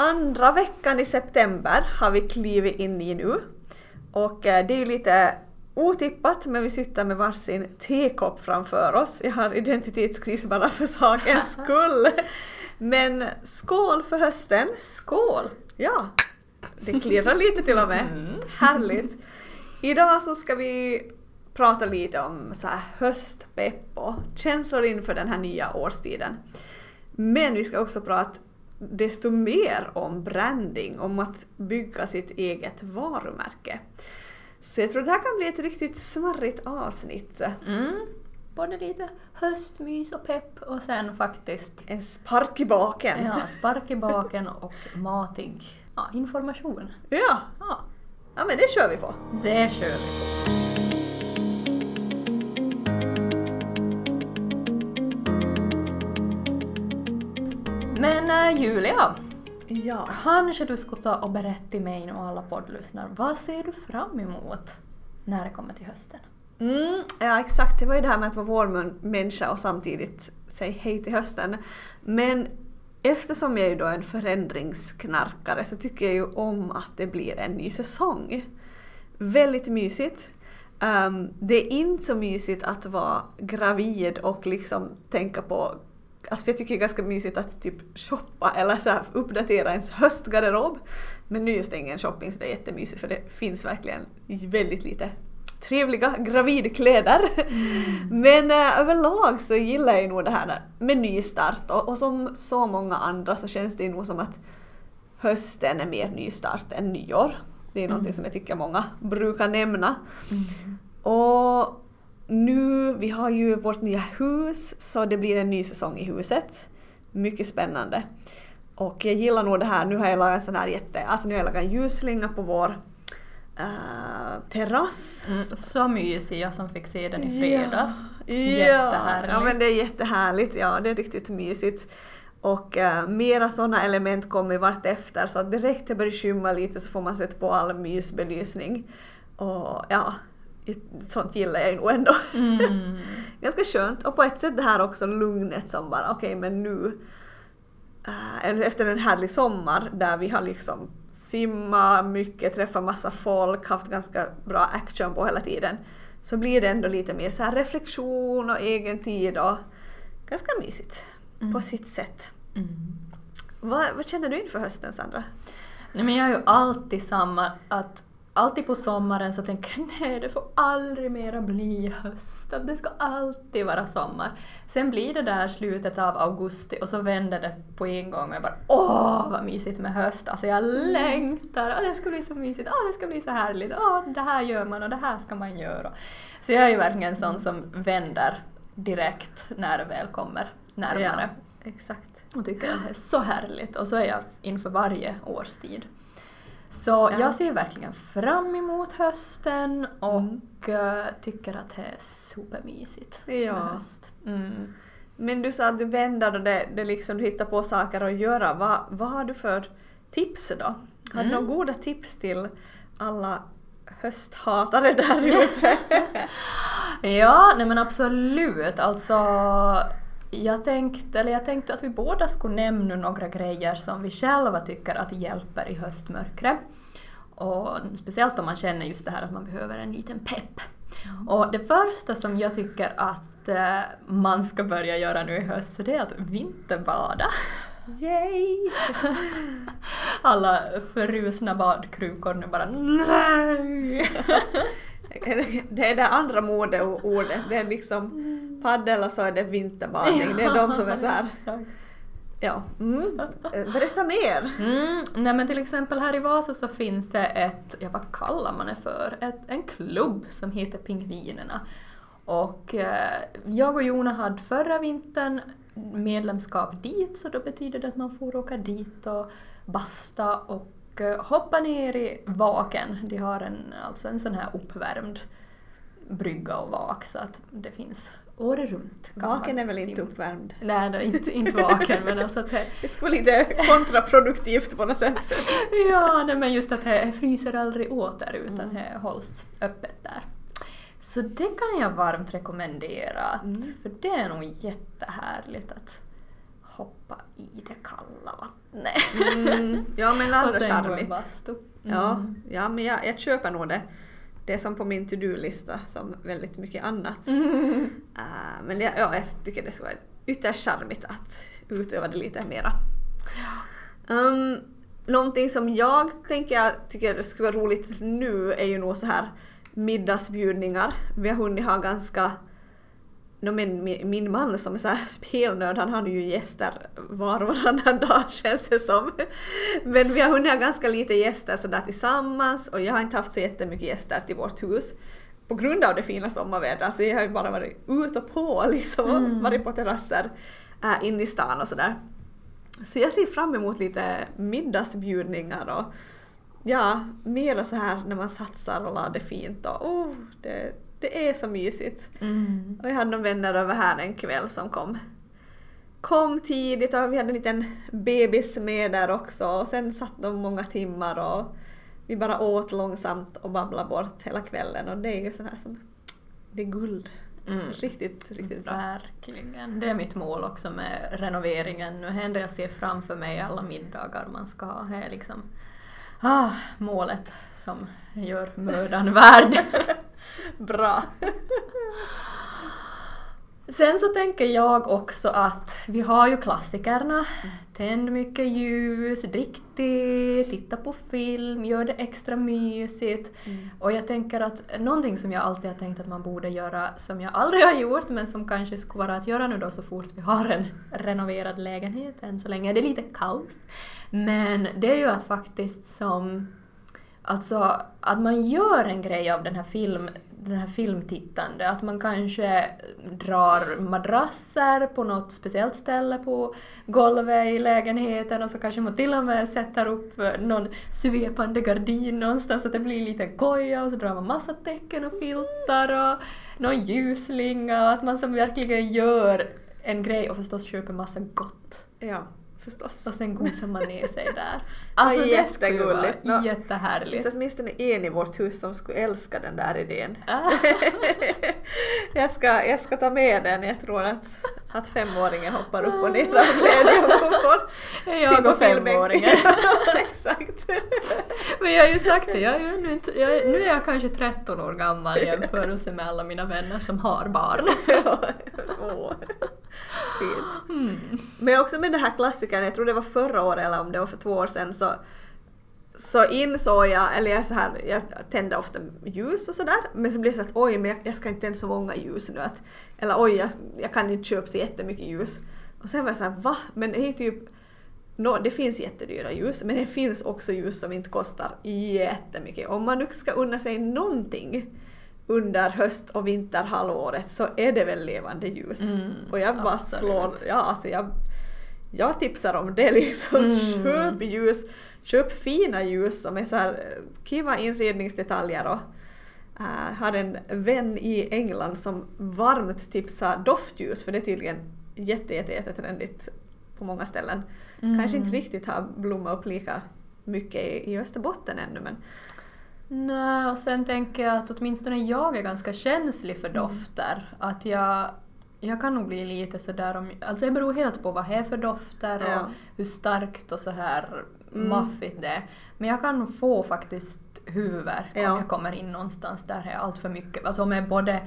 Andra veckan i september har vi klivit in i nu. Och eh, det är ju lite otippat men vi sitter med varsin tekopp framför oss. Jag har identitetskris bara för sakens skull. Men skål för hösten! Skål! Ja, det klirrar lite till och med. Härligt! Idag så ska vi prata lite om så här höstpepp och känslor inför den här nya årstiden. Men vi ska också prata desto mer om branding, om att bygga sitt eget varumärke. Så jag tror det här kan bli ett riktigt smarrigt avsnitt. Mm. Både lite höstmys och pepp och sen faktiskt En spark i baken. ja, spark i baken och matig ja, information. Ja. Ja, ja, men det kör vi på. det kör vi på. Men äh, Julia, Ja. kanske du skulle ta och berätta till mig och alla poddlyssnare, vad ser du fram emot när det kommer till hösten? Mm, ja exakt, det var ju det här med att vara vårmänniska och samtidigt säga hej till hösten. Men eftersom jag är ju då en förändringsknarkare så tycker jag ju om att det blir en ny säsong. Väldigt mysigt. Ehm, det är inte så mysigt att vara gravid och liksom tänka på Alltså jag tycker det är ganska mysigt att typ shoppa eller så här uppdatera ens höstgarderob. Men nu just ingen shopping så det är jättemysigt för det finns verkligen väldigt lite trevliga gravidkläder. Men eh, överlag så gillar jag nog det här med nystart och, och som så många andra så känns det nog som att hösten är mer nystart än nyår. Det är någonting som jag tycker många brukar nämna. Och nu, vi har ju vårt nya hus så det blir en ny säsong i huset. Mycket spännande. Och jag gillar nog det här, nu har jag lagat en sån här jätte, alltså nu har jag lagat en ljusslinga på vår eh, terrass. Mm, så mysig, jag som fick se den i fredags. Ja, Jättehärlig. ja men det är jättehärligt, ja det är riktigt mysigt. Och uh, mera sådana element kommer vart efter så direkt det börjar skymma lite så får man sätta på all mysbelysning. Och ja, sånt gillar jag ju nog ändå. Mm. Ganska skönt och på ett sätt det här också lugnet som bara okej men nu eh, efter en härlig sommar där vi har liksom simmat mycket, träffat massa folk, haft ganska bra action på hela tiden så blir det ändå lite mer så här reflektion och egen tid och ganska mysigt på sitt sätt. Mm. Vad, vad känner du inför hösten Sandra? Nej, men jag är ju alltid samma att alltid på sommaren så tänker jag nej det får aldrig mera bli höst, det ska alltid vara sommar. Sen blir det där slutet av augusti och så vänder det på en gång och jag bara åh vad mysigt med höst, alltså jag längtar, åh, det ska bli så mysigt, åh det ska bli så härligt, åh det här gör man och det här ska man göra. Så jag är ju verkligen en sån som vänder direkt när det väl kommer närmare exakt. och tycker att det är så härligt och så är jag inför varje årstid. Så Ja. jag ser verkligen fram emot hösten och eh, tycker att det är supermysigt Ja. med höst. Mm. Men du sa att du vänder och det, det liksom, du hittar på saker att göra. Vad, vad har du för tips då? Har du Mm. några goda tips till alla hösthatare där ute? Ja, nej men absolut. Alltså, jag tänkte, eller jag tänkte att vi båda skulle nämna några grejer som vi själva tycker att hjälper i höstmörkret. Och speciellt om man känner just det här att man behöver en liten pepp. Och det första som jag tycker att eh, man ska börja göra nu i höst, så det är att vinterbada. Yay! Alla förrusna badkrukor nu bara nej! Det är det andra modeordet. Det är liksom paddel och så är det vinterbadning. Det är de som är så här. Ja. Mm. Berätta mer. Mm, nej men till exempel här i Vasa så finns det ett, ja vad kallar man det för, ett, en klubb som heter Pingvinerna. Och eh, jag och Jona hade förra vintern medlemskap dit så då betyder det att man får åka dit och basta och eh, hoppa ner i vaken. De har en, alltså en sån här uppvärmd brygga och vak så att det finns året runt. Vaken är väl inte uppvärmd? Nej, är inte, inte vaken men alltså att det, Det skulle lite kontraproduktivt på något sätt. Ja, nej, men just att det fryser aldrig åter utan det hålls öppet där. Så det kan jag varmt rekommendera, att, för det är nog jättehärligt att hoppa i det kalla vattnet. Mm, ja men en charmigt. bastu. Ja, Mm. ja men jag, jag köper nog det. Det är som på min to-do-lista som väldigt mycket annat. Mm. Äh, men jag, ja, jag tycker det skulle vara ytterst charmigt att utöva det lite mera. Um, någonting som jag tänker jag tycker det skulle vara roligt nu är ju nog så här middagsbjudningar. Vi har hunnit ha ganska No, men min, min man som är så spelnörd, han har ju gäster var och varannan dag känns det som. Men vi har hunnit ha ganska lite gäster sådär tillsammans och jag har inte haft så jättemycket gäster till vårt hus. På grund av det fina sommarvädret, alltså jag har ju bara varit ut och på liksom, Mm. varit på terrasser äh, inne i stan och sådär. Så jag ser fram emot lite middagsbjudningar och ja, mera så här när man satsar och har det fint och oh, det, det är så mysigt. Mm. Och jag hade några vänner över här en kväll som kom, kom tidigt och vi hade en liten bebis med där också och sen satt de många timmar och vi bara åt långsamt och babblade bort hela kvällen och det är ju sån här som, det är guld. Mm. Riktigt, riktigt bra. Verkligen. Det är mitt mål också med renoveringen. Nu händer jag ser framför mig alla middagar man ska ha. Det är liksom ah, målet som gör mödan värd. Bra. Sen så tänker jag också att vi har ju klassikerna. Tänd mycket ljus, drick te, titta på film, gör det extra mysigt. Och jag tänker att någonting som jag alltid har tänkt att man borde göra, som jag aldrig har gjort, men som kanske skulle vara att göra nu då så fort vi har en renoverad lägenhet, än så länge är det lite kaos. Men det är ju att faktiskt som Alltså att man gör en grej av den här, film, den här filmtittande, att man kanske drar madrasser på något speciellt ställe på golvet i lägenheten och så kanske man till och med sätter upp någon svepande gardin någonstans så att det blir lite koja och så drar man massa tecken och filtar och någon ljusslinga och att man som verkligen gör en grej och förstås köper massa gott. Ja, förstås. Och sen gosar man ner sig där. Alltså Ja, det skulle ju vara jättegulligt. Nå, Det jättehärligt. finns åtminstone en i vårt hus som skulle älska den där idén. Ah. jag, ska, jag ska ta med den. Jag tror att, att femåringen hoppar upp och ner av glädje om hon får Det jag och femåringen. Exakt. Men jag har ju sagt det, jag är ju nu, inte, jag, är- nu är jag kanske 13 år gammal i jämförelse med alla mina vänner som har barn. Fint. Mm. Men också med den här klassikern, jag tror det var förra året eller om det var för två år sedan, så, så insåg jag, eller jag, så här, jag tände ofta ljus och sådär, men så blev det så att oj, men jag, jag ska inte tända så många ljus nu. Att, eller oj, jag, jag kan inte köpa så jättemycket ljus. Och sen var jag så här, va? Men det är typ Nå, det finns jättedyra ljus, men det finns också ljus som inte kostar jättemycket. Om man nu ska unna sig någonting under höst och vinterhalvåret så är det väl levande ljus. Mm, och jag bara absolut. slår, ja alltså jag, jag tipsar om det liksom. Mm. Köp ljus, köp fina ljus som är så här kiva inredningsdetaljer och uh, har en vän i England som varmt tipsar doftljus för det är tydligen jätte, jätte, jätte trendigt på många ställen. Kanske inte Mm. riktigt har blommat upp lika mycket i, i Österbotten ännu men Nej, och sen tänker jag att åtminstone jag är ganska känslig för dofter. Att jag, jag kan nog bli lite sådär om... Alltså det beror helt på vad det är för dofter och Ja. hur starkt och så här Mm. maffigt det är. Men jag kan få faktiskt huvudvärk Ja. om jag kommer in någonstans där det är allt för mycket. Alltså med både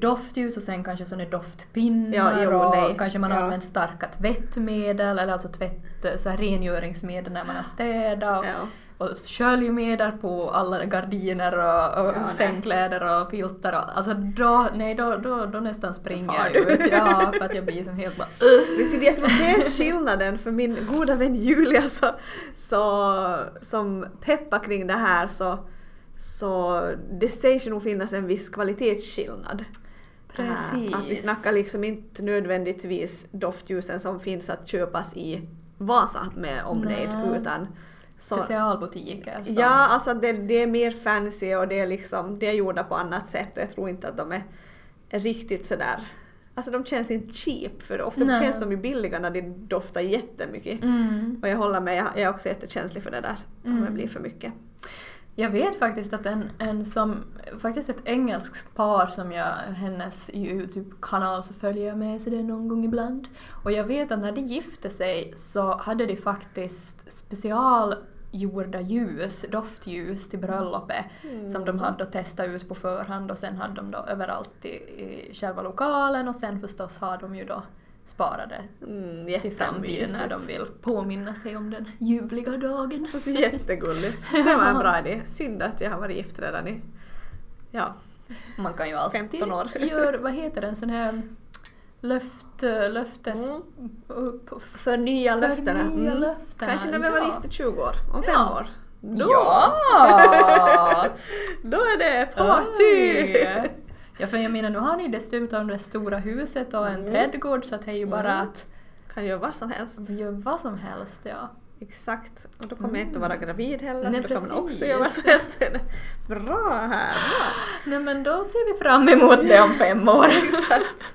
doftljus och sen kanske såna doftpinnar Ja, jo, och nej. kanske man Ja. använder starka tvättmedel eller alltså tvätt, så här rengöringsmedel när man har städat. och- ja. Och sköljmedel på alla gardiner och, och Ja, sängkläder och filtar och alltså då, nej då, då, då nästan springer jag ut. Ja, för att jag blir som helt bara du, jag tror det är skillnaden för min goda vän Julia så, så, som peppar kring det här så, så det sägs ju nog finnas en viss kvalitetsskillnad. Precis. Att vi snackar liksom inte nödvändigtvis doftljusen som finns att köpas i Vasa med omnejd Nej. utan så, Specialbutiker. som- Ja, alltså det, det är mer fancy och det är liksom, det är gjorda på annat sätt och jag tror inte att de är riktigt sådär Alltså de känns inte cheap för ofta Nej. känns de ju billiga när de doftar jättemycket. Mm. Och jag håller med, jag jag är också jättekänslig för det där om det Mm. blir för mycket. Jag vet faktiskt att en, en som, faktiskt ett engelskt par som jag, hennes Youtube-kanal så följer jag med så det någon gång ibland. Och jag vet att när de gifte sig så hade de faktiskt specialgjorda ljus, doftljus till bröllopet som de hade testat ut på förhand och sen hade de då överallt i, i själva lokalen och sen förstås har de ju då sparade Mm, till framtiden när de vill påminna sig om den ljuvliga dagen. Jättegulligt. Det var en bra idé. Synd att jag har varit gift redan i ja, Man kan ju alltid 15 år. göra, vad heter den, sån här löft, löftes... Mm. upp- för nya löftena. Mm. löftena, Kanske när vi har varit ja. gifta i 20 år, om fem Ja. år. Då, Ja! då är det party! Oj. Ja, för jag menar nu har ni dessutom det stora huset och en Mm. trädgård så att det är ju bara Mm. att Kan göra vad som helst. göra vad som helst, ja. Exakt. Och då kommer jag inte vara gravid heller Mm. Nej, så då kan man också precis. göra vad som helst. Bra här! Bra. Nej men då ser vi fram emot det om fem år. Exakt.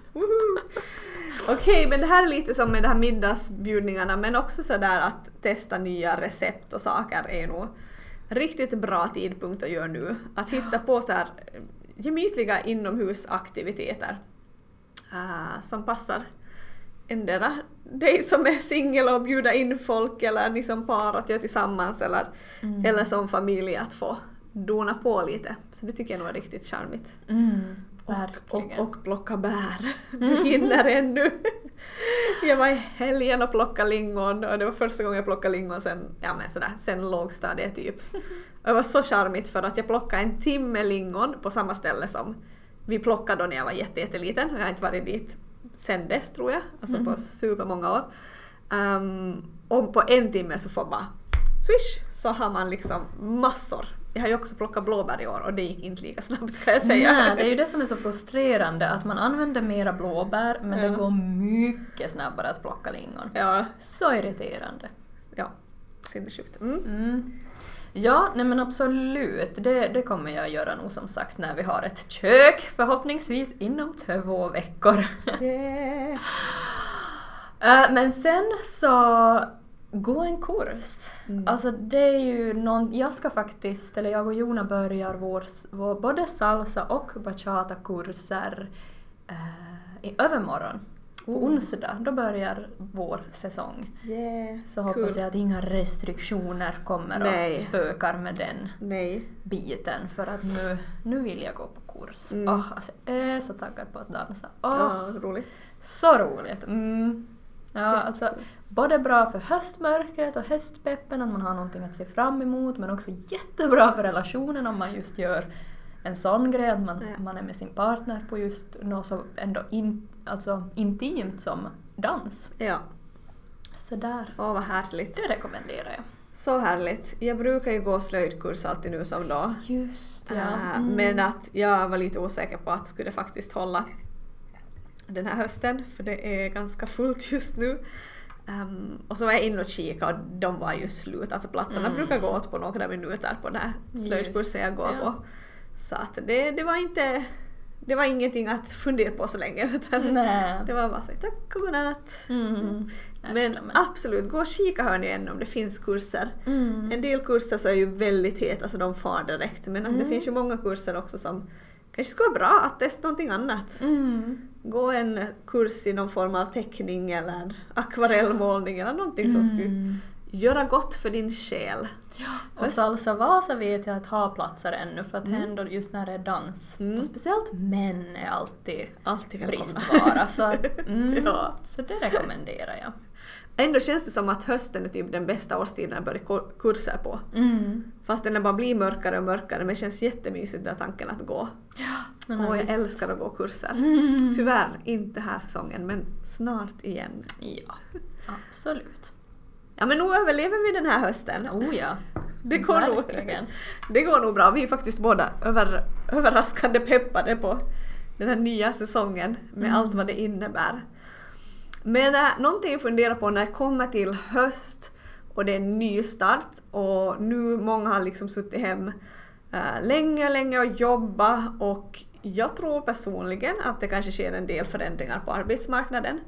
Okej, men det här är lite som med de här middagsbjudningarna men också sådär att testa nya recept och saker är nog riktigt bra tidpunkt att göra nu. Att hitta på så här gemytliga inomhusaktiviteter ah, som passar endera dig som är singel och bjuda in folk eller ni som par att göra tillsammans eller, Mm. eller som familj att få dona på lite. Så det tycker jag nog är riktigt charmigt. Mm, Och, och, och plocka bär. Du hinner ännu. Jag var i helgen och plockade lingon och det var första gången jag plockade lingon sen, ja men sådär, sen lågstadiet typ. Och det var så charmigt för att jag plockade en timme lingon på samma ställe som vi plockade då när jag var jätte, jätteliten och jag har inte varit dit sen dess tror jag, alltså på Mhm. supermånga år. Um, och på en timme så får bara swish så har man liksom massor. Jag har ju också plockat blåbär i år och det gick inte lika snabbt kan jag säga. Nej, det är ju det som är så frustrerande att man använder mera blåbär men Ja. det går mycket snabbare att plocka lingon. Ja, Så irriterande. ja. Sinnessjukt. Mm. Mm. Ja, nej men absolut. Det, det kommer jag göra nog som sagt när vi har ett kök, förhoppningsvis inom två veckor. Yeah. Eh, men sen så, gå en kurs. Mm. Alltså det är ju någon, jag ska faktiskt, eller jag och Jona börjar vår, vår både salsa och bachata-kurser eh, i övermorgon. På Oh. onsdag, då börjar vår säsong. Yeah. Så hoppas jag att inga restriktioner kommer Nej. och spökar med den Nej. biten för att nu, nu vill jag gå på kurs. Mm. Åh, alltså, jag är så taggad på att dansa. Åh, Ja, roligt. Så roligt! Mm. Ja, alltså, både bra för höstmörkret och höstpeppen, att man har någonting att se fram emot, men också jättebra för relationen om man just gör en sån grej, att man, Ja. man är med sin partner på just något så ändå in, alltså intimt som dans. Ja. Så där, Åh, vad härligt. det rekommenderar jag. Så härligt. Jag brukar ju gå slöjdkurs alltid nu som då. Just ja. Äh, Mm. Men att jag var lite osäker på att skulle det faktiskt hålla den här hösten för det är ganska fullt just nu. Ehm, och så var jag inne och kikade och de var ju slut. Alltså platserna Mm. brukar gå åt på några minuter på den här slöjdkursen jag går ja. på. Så att det, det var inte det var ingenting att fundera på så länge utan Nej. det var bara så tack och godnatt. Mm. Men Nej, absolut, gå och kika hörni än om det finns kurser. Mm. En del kurser så är ju väldigt heta så de far direkt men att det Mm. finns ju många kurser också som kanske skulle vara bra att testa någonting annat. Mm. Gå en kurs i någon form av teckning eller akvarellmålning eller någonting som skulle Mm. göra gott för din själ. Och Salsa Vasa vet jag att ha platser ännu för att Mm. ändå just när det är dans, Mm. och speciellt män är alltid Alltid välkomna. bristvara. Så, mm, Ja. så det rekommenderar jag. Ändå känns det som att hösten är typ den bästa årstiden att börja kurser på. Mm. Fast den bara blir mörkare och mörkare men det känns jättemysigt den tanken att gå. Men Åh, jag visst. älskar att gå kurser. Mm. Tyvärr inte här säsongen men snart igen. Ja, absolut. Ja men nu överlever vi den här hösten. Oh ja. Det går, nog, Verkligen. det går nog bra. Vi är faktiskt båda över, överraskande peppade på den här nya säsongen med Mm. allt vad det innebär. Men äh, någonting jag funderar på när det kommer till höst och det är en ny start och nu många har liksom suttit hem äh, länge, länge och jobbat och jag tror personligen att det kanske sker en del förändringar på arbetsmarknaden.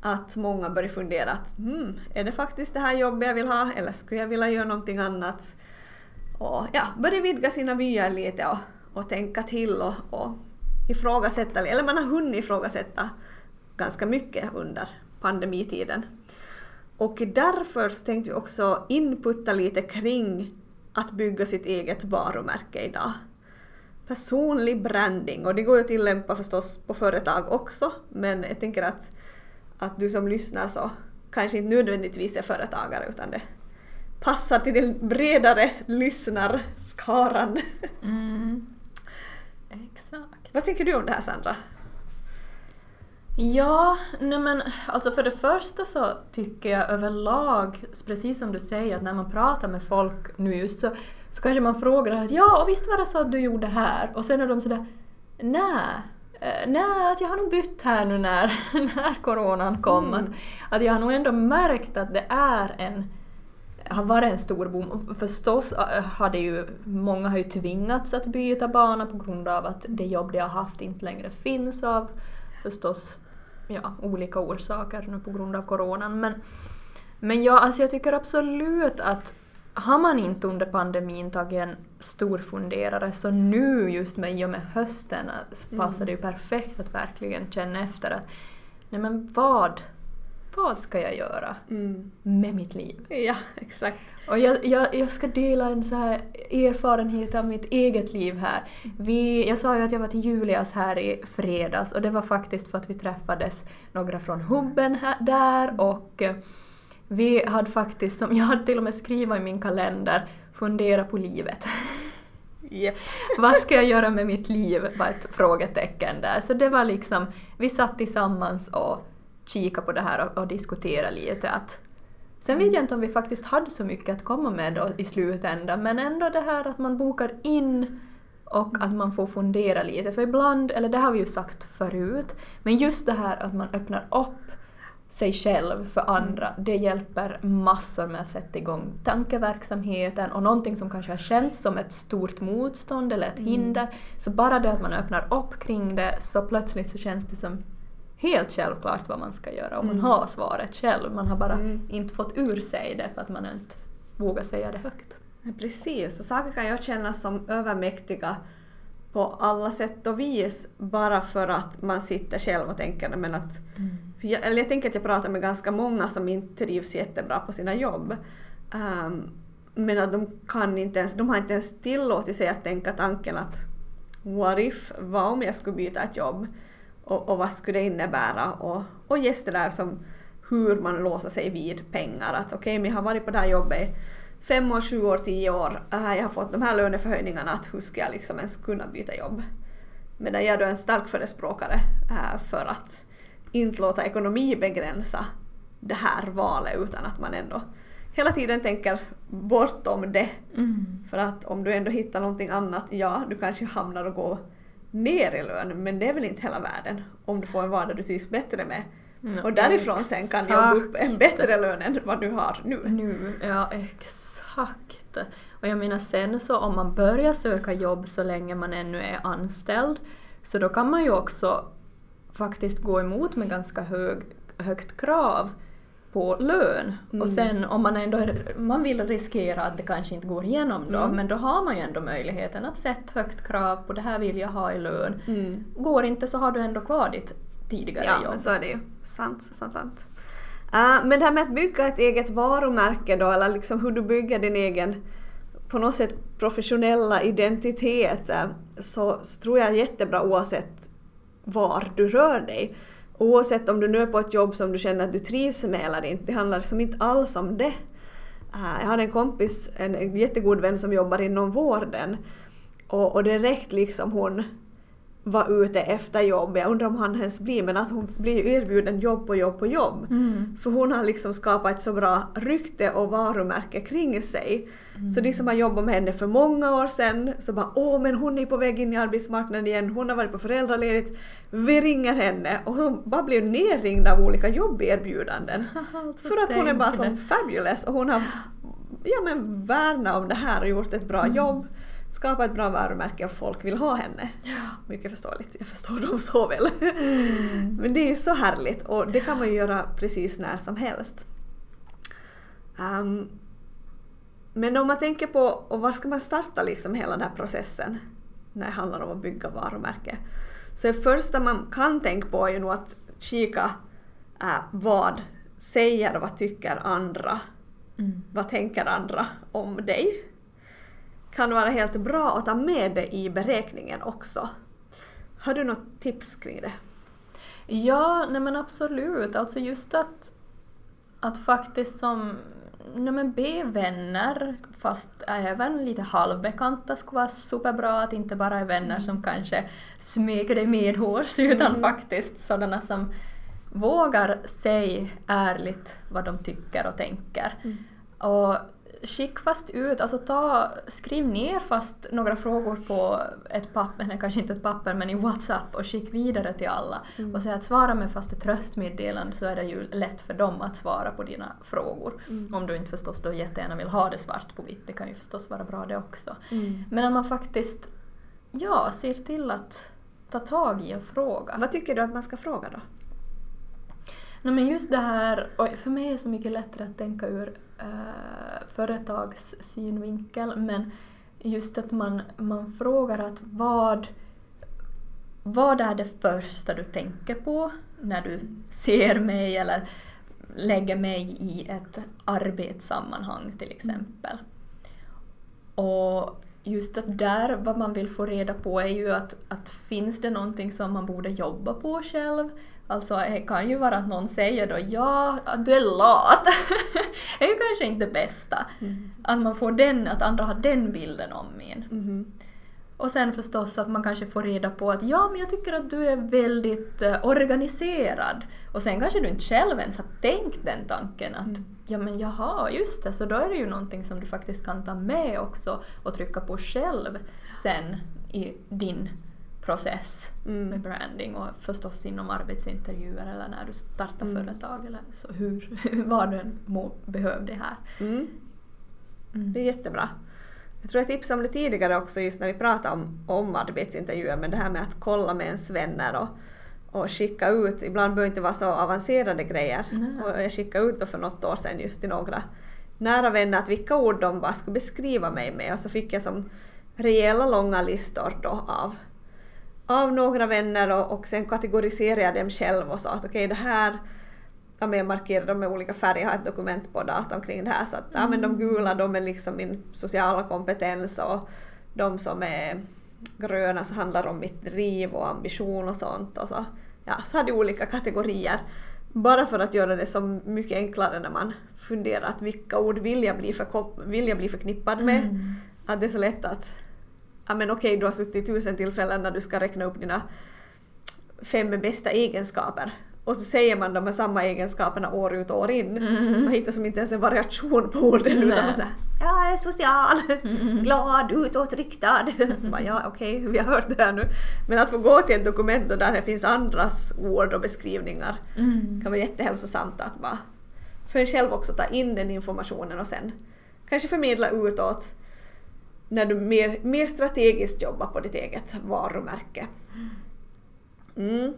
Att många börjar fundera att hmm, är det faktiskt det här jobbet jag vill ha eller skulle jag vilja göra någonting annat? och ja, börja vidga sina vyer lite och, och tänka till och, och ifrågasätta, eller man har hunnit ifrågasätta ganska mycket under pandemitiden. Och därför så tänkte vi också inputta lite kring att bygga sitt eget varumärke idag. Personlig branding, och det går ju att tillämpa förstås på företag också, men jag tänker att, att du som lyssnar så kanske inte nödvändigtvis är företagare utan det passar till den bredare lyssnarskaran. Mm. Exakt. Vad tänker du om det här Sandra? Ja, nej men alltså för det första så tycker jag överlag, precis som du säger, att när man pratar med folk nu just så, så kanske man frågar att ja, och visst var det så att du gjorde här? Och sen är de sådär nej, eh, nej, att jag har nog bytt här nu när, när coronan kom. Mm. Att, att jag har nog ändå märkt att det är en har varit en stor boom. Förstås äh, har det ju, många har ju tvingats att byta bana på grund av att det jobb de har haft inte längre finns av förstås ja, olika orsaker nu på grund av coronan. Men, men ja, alltså jag tycker absolut att har man inte under pandemin tagit en stor funderare så nu just med, i och med hösten så passar det ju perfekt att verkligen känna efter att nej men vad, vad ska jag göra Mm. med mitt liv? Ja, exakt. Och jag, jag, jag ska dela en så här erfarenhet av mitt eget liv här. Vi, jag sa ju att jag var till Julias här i fredags och det var faktiskt för att vi träffades några från hubben här, där och eh, vi hade faktiskt, som jag hade till och med skrivit i min kalender, fundera på livet. Yep. Vad ska jag göra med mitt liv? var ett frågetecken där. Så det var liksom, vi satt tillsammans och kikade på det här och, och diskuterade lite att Sen vet jag inte om vi faktiskt hade så mycket att komma med då i slutändan, men ändå det här att man bokar in och att man får fundera lite. För ibland, eller det har vi ju sagt förut, men just det här att man öppnar upp sig själv för andra, det hjälper massor med att sätta igång tankeverksamheten och någonting som kanske har känts som ett stort motstånd eller ett hinder, så bara det att man öppnar upp kring det så plötsligt så känns det som helt självklart vad man ska göra och man Mm. har svaret själv. Man har bara Mm. inte fått ur sig det för att man inte vågar säga det högt. Ja, Precis, och saker kan ju kännas som övermäktiga på alla sätt och vis bara för att man sitter själv och tänker men att för jag, eller jag tänker att jag pratar med ganska många som inte trivs jättebra på sina jobb. Ehm, men att de kan inte ens, de har inte ens tillåtit sig att tänka tanken att what if, vad om jag skulle byta ett jobb? Och, och vad skulle det innebära? Och, och just det där som hur man låser sig vid pengar. Att okej, men jag har varit på det här jobbet i fem år, sju år, tio år. Äh, jag har fått de här löneförhöjningarna. Att hur ska jag liksom ens kunna byta jobb? Medan jag är då en stark förespråkare äh, för att inte låta ekonomi begränsa det här valet utan att man ändå hela tiden tänker bortom det. För att om du ändå hittar någonting annat, ja, du kanske hamnar och går ner i lön, men det är väl inte hela världen om du får en vardag du trivs bättre med. Mm, och därifrån sen kan jobba upp en bättre lön än vad du har nu. Nu, ja exakt. Och jag menar sen så om man börjar söka jobb så länge man ännu är anställd så då kan man ju också faktiskt gå emot med ganska hög, högt krav på lön. Mm. Och sen om man ändå är, man vill riskera att det kanske inte går igenom då, Mm. men då har man ju ändå möjligheten att sätta högt krav på det här vill jag ha i lön. Mm. Går inte så har du ändå kvar ditt tidigare Ja, jobb. men så är det ju. Sant, sant, sant. Uh, men det här med att bygga ett eget varumärke då, eller liksom hur du bygger din egen på något sätt professionella identitet, eh, så, så tror jag är jättebra oavsett var du rör dig. Oavsett om du nu är på ett jobb som du känner att du trivs med eller inte, det handlar liksom inte alls om det. Eh, jag har en kompis, en jättegod vän som jobbar inom vården och, och direkt liksom hon var ute efter jobb. Jag undrar om han ens blir, men alltså hon blir ju erbjuden jobb på jobb på jobb. Mm. För hon har liksom skapat ett så bra rykte och varumärke kring sig. Så de som har jobbat med henne för många år sedan så bara åh men hon är på väg in i arbetsmarknaden igen, hon har varit på föräldraledigt. Vi ringer henne och hon bara blir nerringd av olika jobberbjudanden. Alltså, För att hon är bara som det. fabulous och hon har ja, men värnat om det här och gjort ett bra jobb. Skapat ett bra varumärke och folk vill ha henne. Mycket förståeligt, jag förstår dem så väl. Men det är så härligt och det kan man ju göra precis när som helst. Ehm, Men om man tänker på, och var ska man starta liksom hela den här processen när det handlar om att bygga varumärke? Så det första man kan tänka på är ju nog att kika äh, vad säger och vad tycker andra? Mm. Vad tänker andra om dig? Kan vara helt bra att ta med det i beräkningen också. Har du något tips kring det? Ja, nej men absolut. Alltså just att, att faktiskt som nej men be vänner, fast även lite halvbekanta skulle vara superbra. Att inte bara är vänner som kanske smyger dig medhårs utan faktiskt sådana som vågar säga ärligt vad de tycker och tänker. Och skick fast ut, alltså ta, skriv ner fast några frågor på ett papper, eller kanske inte ett papper men i WhatsApp och skick vidare till alla. Och säg att svara med fast ett tröstmeddelande så är det ju lätt för dem att svara på dina frågor. Om du inte förstås då jättegärna vill ha det svart på vitt, det kan ju förstås vara bra det också. Men att man faktiskt, ja, ser till att ta tag i och fråga. Vad tycker du att man ska fråga då? Nej, men just det här, och för mig är det så mycket lättare att tänka ur uh, företags synvinkel, men just att man, man frågar att vad, vad är det första du tänker på när du ser mig eller lägger mig i ett arbetssammanhang till exempel. Och just att där, vad man vill få reda på är ju att, att finns det någonting som man borde jobba på själv? Alltså det kan ju vara att någon säger då ja, du är lat. det är ju kanske inte det bästa. Att man får den, att andra har den bilden om en. Mhm. Och sen förstås att man kanske får reda på att ja, men jag tycker att du är väldigt eh, organiserad. Och sen kanske du inte själv ens har tänkt den tanken att ja men jaha, just det, så då är det ju någonting som du faktiskt kan ta med också och trycka på själv sen i din process med branding och förstås inom arbetsintervjuer eller när du startar företag eller så hur, vad du än må behöver det här. Mm. Det är jättebra. Jag tror jag tipsade om det tidigare också just när vi pratade om, om arbetsintervjuer men det här med att kolla med ens vänner och, och skicka ut, ibland behöver det inte vara så avancerade grejer. Och jag skickade ut då för något år sedan just till några nära vänner att vilka ord de bara skulle beskriva mig med och så fick jag som rejäla långa listor då av, av några vänner och, och sen kategoriserade jag dem själv och sa att okej det här ja, men jag markerade dem med olika färger, jag har ett dokument på datorn kring det här så att ja, men de gula de är liksom min sociala kompetens och de som är gröna så handlar om mitt driv och ambition och sånt och så, ja, så hade jag olika kategorier. Bara för att göra det så mycket enklare när man funderar att vilka ord vill jag bli, förkop- vill jag bli förknippad med? Att det är så lätt att ja men okej, du har suttit i tusen tillfällen när du ska räkna upp dina fem bästa egenskaper. Och så säger man de här samma egenskaperna år ut och år in. Man hittar som inte ens en variation på orden utan Nej. man säger jag är social, glad, utåtriktad. Så bara, ja okej, vi har hört det här nu. Men att få gå till ett dokument och där det finns andras ord och beskrivningar kan vara jättehälsosamt att bara för en själv också ta in den informationen och sen kanske förmedla utåt när du mer, mer strategiskt jobbar på ditt eget varumärke. Mm.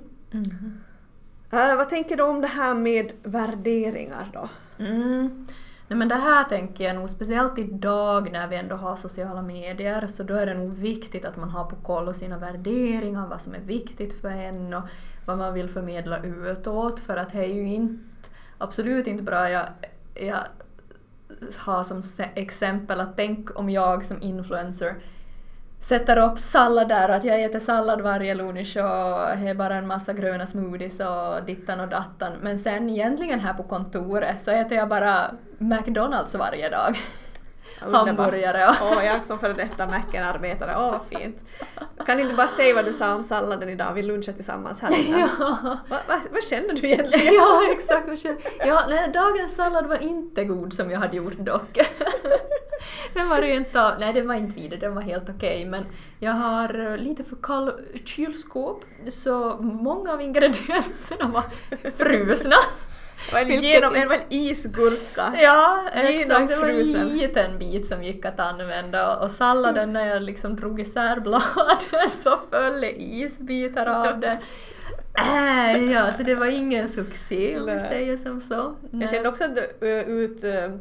Eh, vad tänker du om det här med värderingar då? Mm. Nej, men det här tänker jag nog speciellt idag när vi ändå har sociala medier så då är det nog viktigt att man har på koll sina värderingar, vad som är viktigt för en och vad man vill förmedla utåt för att det är ju inte, absolut inte bra. Jag, jag ha som exempel att tänk om jag som influencer sätter upp sallader, att jag äter sallad varje lunch och har bara en massa gröna smoothies och dittan och dattan. Men sen egentligen här på kontoret så äter jag bara McDonalds varje dag. Hamburgare. Åh, jag som före detta Macken-arbetare, åh vad fint. Kan inte bara säga vad du sa om salladen idag, vi lunchade tillsammans här innan. Ja. Va, va, vad känner du egentligen? ja, exakt. vad känner- Ja, nej, dagens sallad var inte god som jag hade gjort dock. den var rent av, nej den var inte vidare, den var helt okej men jag har lite för kall kylskåp så många av ingredienserna var frusna. Det var en, Vilket genom, inte- en, var en isgurka. Ja, exakt. Det var en liten bit som gick att använda och salladen när jag liksom drog isär bladen så föll det isbitar av det. Äh, ja, så det var ingen succé om vi Nej. säger som så. Nej. Jag kände också att du ö, ut, ö,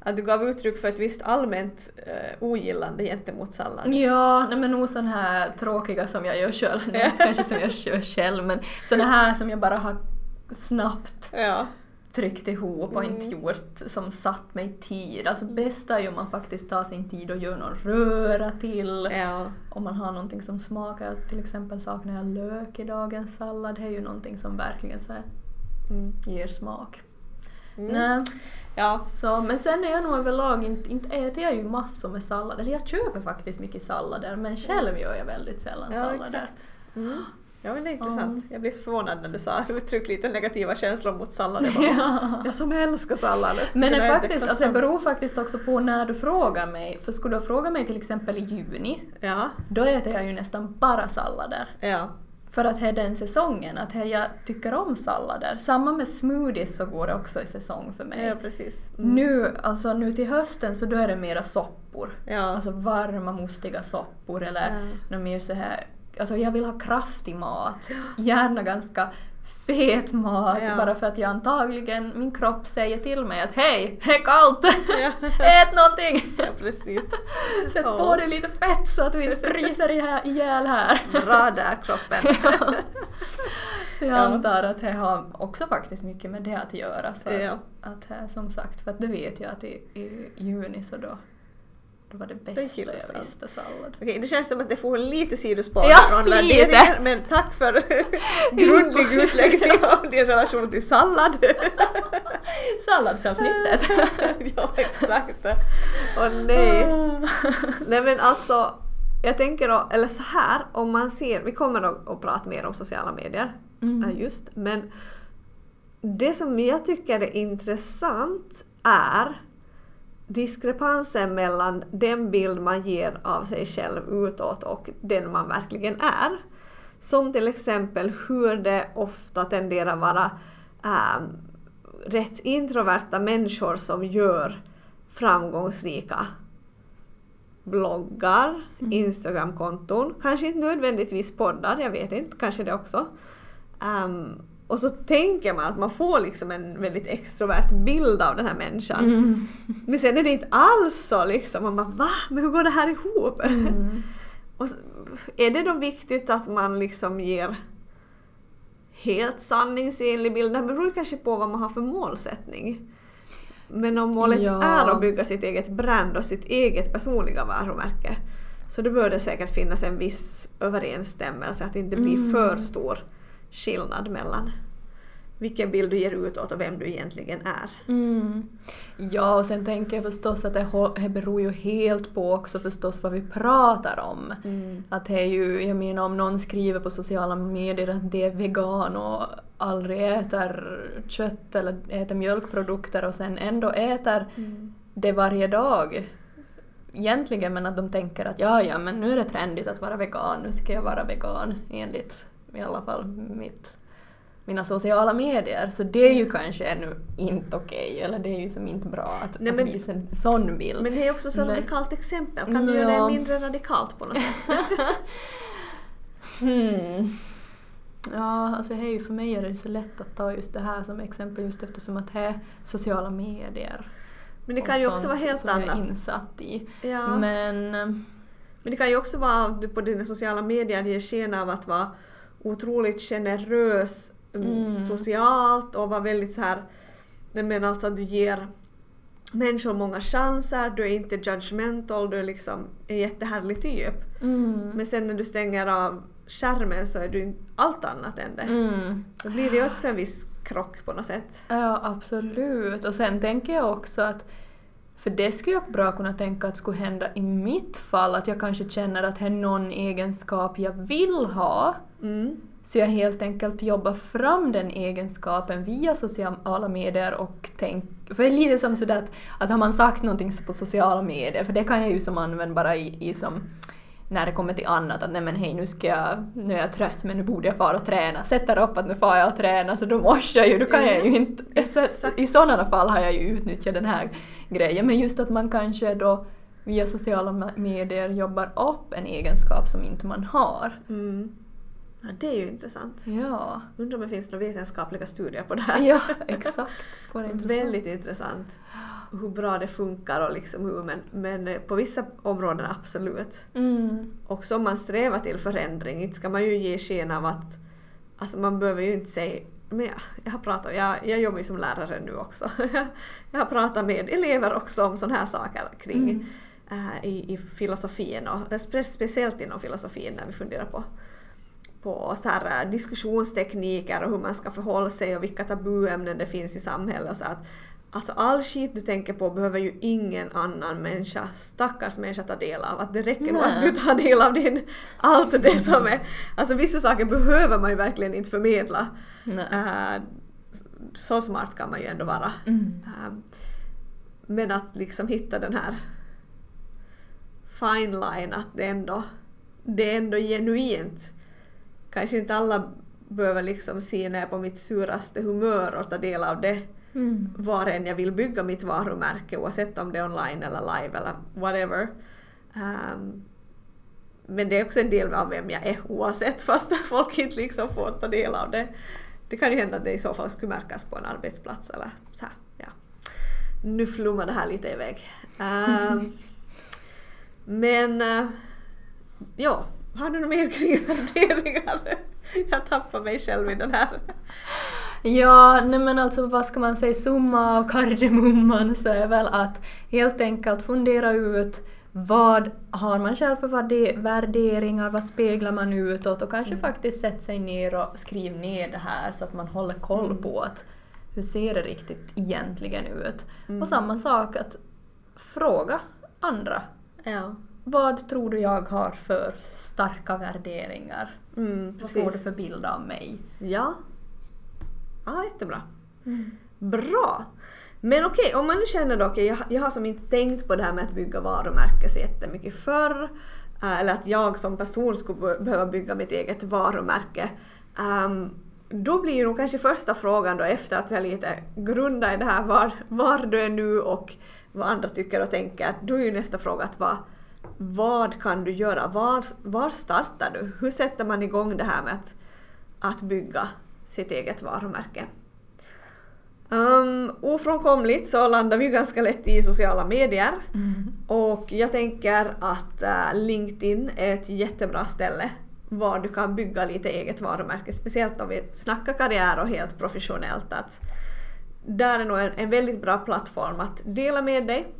att du gav uttryck för ett visst allmänt eh, ogillande gentemot sallad. Ja, nej men nog sån här tråkiga som jag gör själv, det inte kanske som jag gör själv men såna här som jag bara har snabbt Ja. tryckt ihop och Mm. inte gjort som satt mig tid. Alltså bästa är ju om man faktiskt tar sin tid och gör någon röra till. Ja. Om man har någonting som smakar, till exempel saknar jag lök i dagens sallad, det är ju någonting som verkligen så här Mm. ger smak. Mm. Nej, Ja. så, men sen är jag nog överlag inte, inte äter jag ju massor med sallad, eller jag köper faktiskt mycket sallader men själv gör jag väldigt sällan Ja, sallader. Mm. Ja, men det är intressant. Jag blir så förvånad när du sa uttryck lite negativa känslor mot sallad. Jag, bara, Ja. jag som älskar sallad. Men det, faktiskt, alltså det beror faktiskt också på när du frågar mig. För skulle du fråga mig till exempel i juni, Ja, då äter jag ju nästan bara sallader. ja. För att det är den säsongen, att jag tycker om sallader. Samma med smoothies så går det också i säsong för mig. ja precis. Mm. Nu, alltså nu till hösten så då är det mera soppor. Ja. Alltså varma mustiga soppor eller Ja. mer så här. Alltså jag vill ha kraftig mat. Gärna ganska fet mat Ja. bara för att jag antagligen, min kropp säger till mig att hej, det är kallt! Ja. Ät någonting! ja, precis. Sätt Ja. på dig lite fett så att du inte fryser i här- ihjäl här. Bra där kroppen. Så jag Ja. antar att det har också faktiskt mycket med det att göra. Så Ja. att, att det är som sagt, för att det vet jag att i, i juni så då, då var det bästa jag visste sallad. Okej, det känns som att det får lite sidospår Ja, från värderingar, men tack för grundlig utläggning om din relation till sallad. Salladsavsnittet! ja, exakt. Åh nej. Nej men alltså, jag tänker eller så här, om man ser, vi kommer att, att prata mer om sociala medier, Mm. just, men det som jag tycker är intressant är diskrepansen mellan den bild man ger av sig själv utåt och den man verkligen är. Som till exempel hur det ofta tenderar vara ähm, rätt introverta människor som gör framgångsrika bloggar, Instagramkonton, kanske inte nödvändigtvis poddar, jag vet inte, kanske det också. Ehm, och så tänker man att man får liksom en väldigt extrovert bild av den här människan. Mm. Men sen är det inte alls så liksom, man bara va? Men hur går det här ihop? Mm. Och så, är det då viktigt att man liksom ger helt sanningsenlig bild? Det beror kanske på vad man har för målsättning. Men om målet Ja. är att bygga sitt eget brand och sitt eget personliga varumärke så då bör det säkert finnas en viss överensstämmelse, att det inte blir Mm. för stor skillnad mellan vilken bild du ger utåt och vem du egentligen är. Mm. Ja, och sen tänker jag förstås att det, beror ju helt på också förstås vad vi pratar om. Att det är ju, jag menar om någon skriver på sociala medier att det är vegan och aldrig äter kött eller äter mjölkprodukter och sen ändå äter det varje dag. Egentligen men att de tänker att ja, ja, men nu är det trendigt att vara vegan, nu ska jag vara vegan enligt i alla fall mitt, mina sociala medier. Så det är ju kanske ännu inte okej, eller det är ju som inte bra att, Nej, att men- visa en sån bild. Men det är också så Men- radikalt exempel, kan du Ja. göra det mindre radikalt på något sätt? Hmm. Ja, alltså hej, för mig är det så lätt att ta just det här som exempel just eftersom att det är sociala medier. Men det kan ju också vara helt som jag är annat. insatt i. Ja. Men... Men det kan ju också vara att du på dina sociala medier ger sken av att vara otroligt generös mm. Mm. socialt och vara väldigt så här, nej men alltså att du ger människor många chanser, du är inte judgmental, du är liksom en jättehärlig typ. Mm. Men sen när du stänger av skärmen så är du allt annat än det. Mm. Då blir det ju också en viss krock på något sätt. Ja, absolut. Och sen tänker jag också att för det skulle jag bra kunna tänka att skulle hända i mitt fall, att jag kanske känner att det är någon egenskap jag vill ha. Mm. Så jag helt enkelt jobbar fram den egenskapen via sociala medier och tänk... För det är lite som sådär att, att har man sagt någonting på sociala medier, för det kan jag ju som använda bara i, i som när det kommer till annat, att nej men hej nu ska jag, nu är jag trött men nu borde jag fara och träna. Sätter upp att nu far jag och träna så då måste jag ju, då kan jag ju inte... Exakt. I sådana fall har jag ju utnyttjat den här grejen, men just att man kanske då via sociala medier jobbar upp en egenskap som inte man har. Mm. Ja, det är ju intressant. Ja, Undrar om det finns några vetenskapliga studier på det här. ja exakt. Det skulle vara intressant. Väldigt intressant. Hur bra det funkar och liksom hur, men, men eh, på vissa områden absolut. Mm. Och som man strävar till förändring, inte ska man ju ge sken av att... Alltså man behöver ju inte säga... Men jag, jag, har pratat, jag, jag jobbar ju som lärare nu också. jag har pratat med elever också om sådana här saker kring Mm. eh, i, i filosofin och spe, speciellt inom filosofin när vi funderar på, på så här, eh, diskussionstekniker och hur man ska förhålla sig och vilka tabuämnen det finns i samhället. Och så att, alltså all skit du tänker på behöver ju ingen annan människa, stackars människa ta del av. Att det räcker nog Nej. att du tar del av din, allt det som är... Alltså vissa saker behöver man ju verkligen inte förmedla. Eh, så smart kan man ju ändå vara. Mm. Eh, Men att liksom hitta den här fine line att det ändå, det är ändå genuint. Kanske inte alla behöver liksom se ner på mitt suraste humör och ta del av det Mm. var än jag vill bygga mitt varumärke oavsett om det är online eller live eller whatever. Ehm, men det är också en del av vem jag är oavsett fast folk inte liksom får ta del av det. Det kan ju hända att det i så fall skulle märkas på en arbetsplats eller så här, ja. Nu flummar det här lite iväg. Ehm, men uh, ja, har du något mer kring värderingar? Jag tappar mig själv i den här. Ja, nej men alltså vad ska man säga, summa av kardemumman så är väl att helt enkelt fundera ut vad har man själv för värde- värderingar, vad speglar man utåt och kanske faktiskt sätta sig ner och skriva ner det här så att man håller koll på att hur ser det riktigt egentligen ut. Och samma sak att fråga andra. Ja. Vad tror du jag har för starka värderingar? Mm, Vad får du för bild av mig? Ja. Ja, jättebra. Bra! Men okej, om man nu känner då, okej, jag, jag har som inte tänkt på det här med att bygga varumärke så jättemycket förr, eh, eller att jag som person skulle be- behöva bygga mitt eget varumärke. Ehm, då blir ju nog kanske första frågan då efter att vi har lite grundat i det här var, var du är nu och vad andra tycker och tänker, då är ju nästa fråga att vad, vad kan du göra? Var, var startar du? Hur sätter man igång det här med att, att bygga sitt eget varumärke? Um, ofrånkomligt så landar vi ganska lätt i sociala medier och jag tänker att eh, LinkedIn är ett jättebra ställe var du kan bygga lite eget varumärke, speciellt om vi snackar karriär och helt professionellt. Att där är nog en, en väldigt bra plattform att dela med dig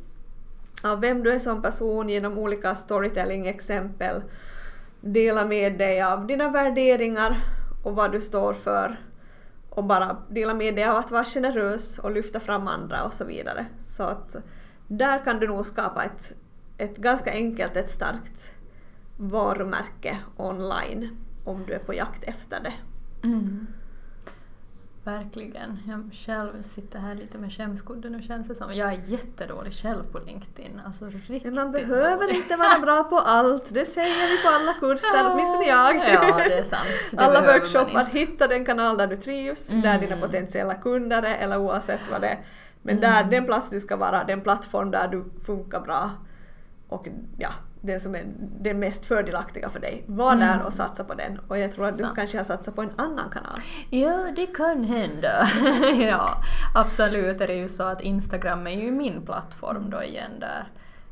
av vem du är som person genom olika storytelling-exempel. Dela med dig av dina värderingar och vad du står för och bara dela med dig av att vara generös och lyfta fram andra och så vidare. Så att där kan du nog skapa ett, ett ganska enkelt, ett starkt varumärke online om du är på jakt efter det. Mm. Verkligen. Jag själv sitter här lite med skämskudden och känns det som. Jag är jättedålig själv på LinkedIn. Alltså riktigt Men man behöver dålig. inte vara bra på allt, det säger vi på alla kurser, åtminstone jag. Ja, det är sant. Det alla workshoppar, hitta den kanal där du trivs, där dina Mm. potentiella kunder är eller oavsett vad det är. Men Mm. där, den plats du ska vara, den plattform där du funkar bra och ja, den som är den mest fördelaktiga för dig. Var där och satsa på den. Och jag tror att du Sant. kanske har satsat på en annan kanal. Ja, det kan hända. ja, absolut är det ju så att Instagram är ju min plattform då igen där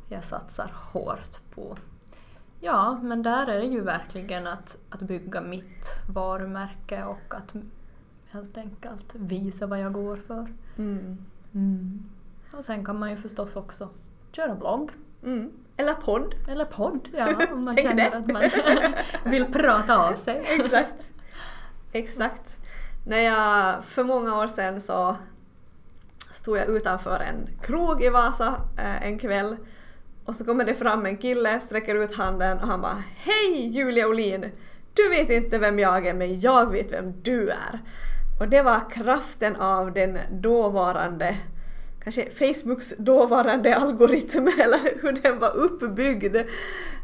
jag satsar hårt på. Ja, men där är det ju verkligen att, att bygga mitt varumärke och att helt enkelt visa vad jag går för. Mm. Och sen kan man ju förstås också köra blogg. Mm. Eller podd. Eller podd, ja, om man känner det. att man vill prata av sig. Exakt. Exakt. När jag för många år sedan så stod jag utanför en krog i Vasa eh, en kväll och så kommer det fram en kille, sträcker ut handen och han bara Hej Julia Olin! Du vet inte vem jag är men jag vet vem du är. Och det var kraften av den dåvarande kanske Facebooks dåvarande algoritm eller hur den var uppbyggd.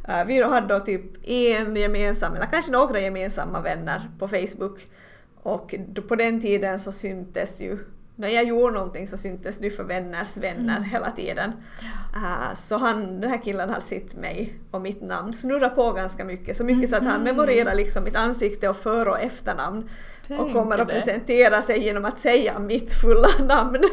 Äh, vi hade då typ en gemensam, eller kanske några gemensamma vänner på Facebook. Och på den tiden så syntes ju när jag gjorde någonting så syntes det för vänners vänner Mm. hela tiden. Uh, så han, den här killen har sett mig och mitt namn snurra på ganska mycket. Så mycket så att han Mhm. memorerar liksom mitt ansikte och för och efternamn. och Tänk kommer att det. presentera sig genom att säga mitt fulla namn.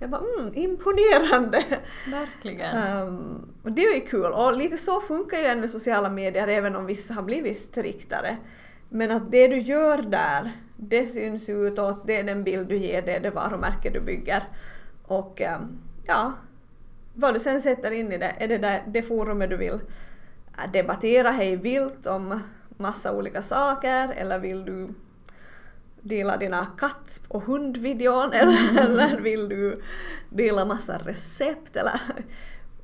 jag bara mm, imponerande. Verkligen. Um, och det är ju kul och lite så funkar ju ännu sociala medier även om vissa har blivit striktare. Men att det du gör där, det syns utåt, det är den bild du ger, det är det varumärke du bygger. Och ehm, ja, vad du sen sätter in i det, är det där, det forumet du vill äh, debattera hej vilt om massa olika saker eller vill du dela dina katt och hundvideon eller, eller vill du dela massa recept eller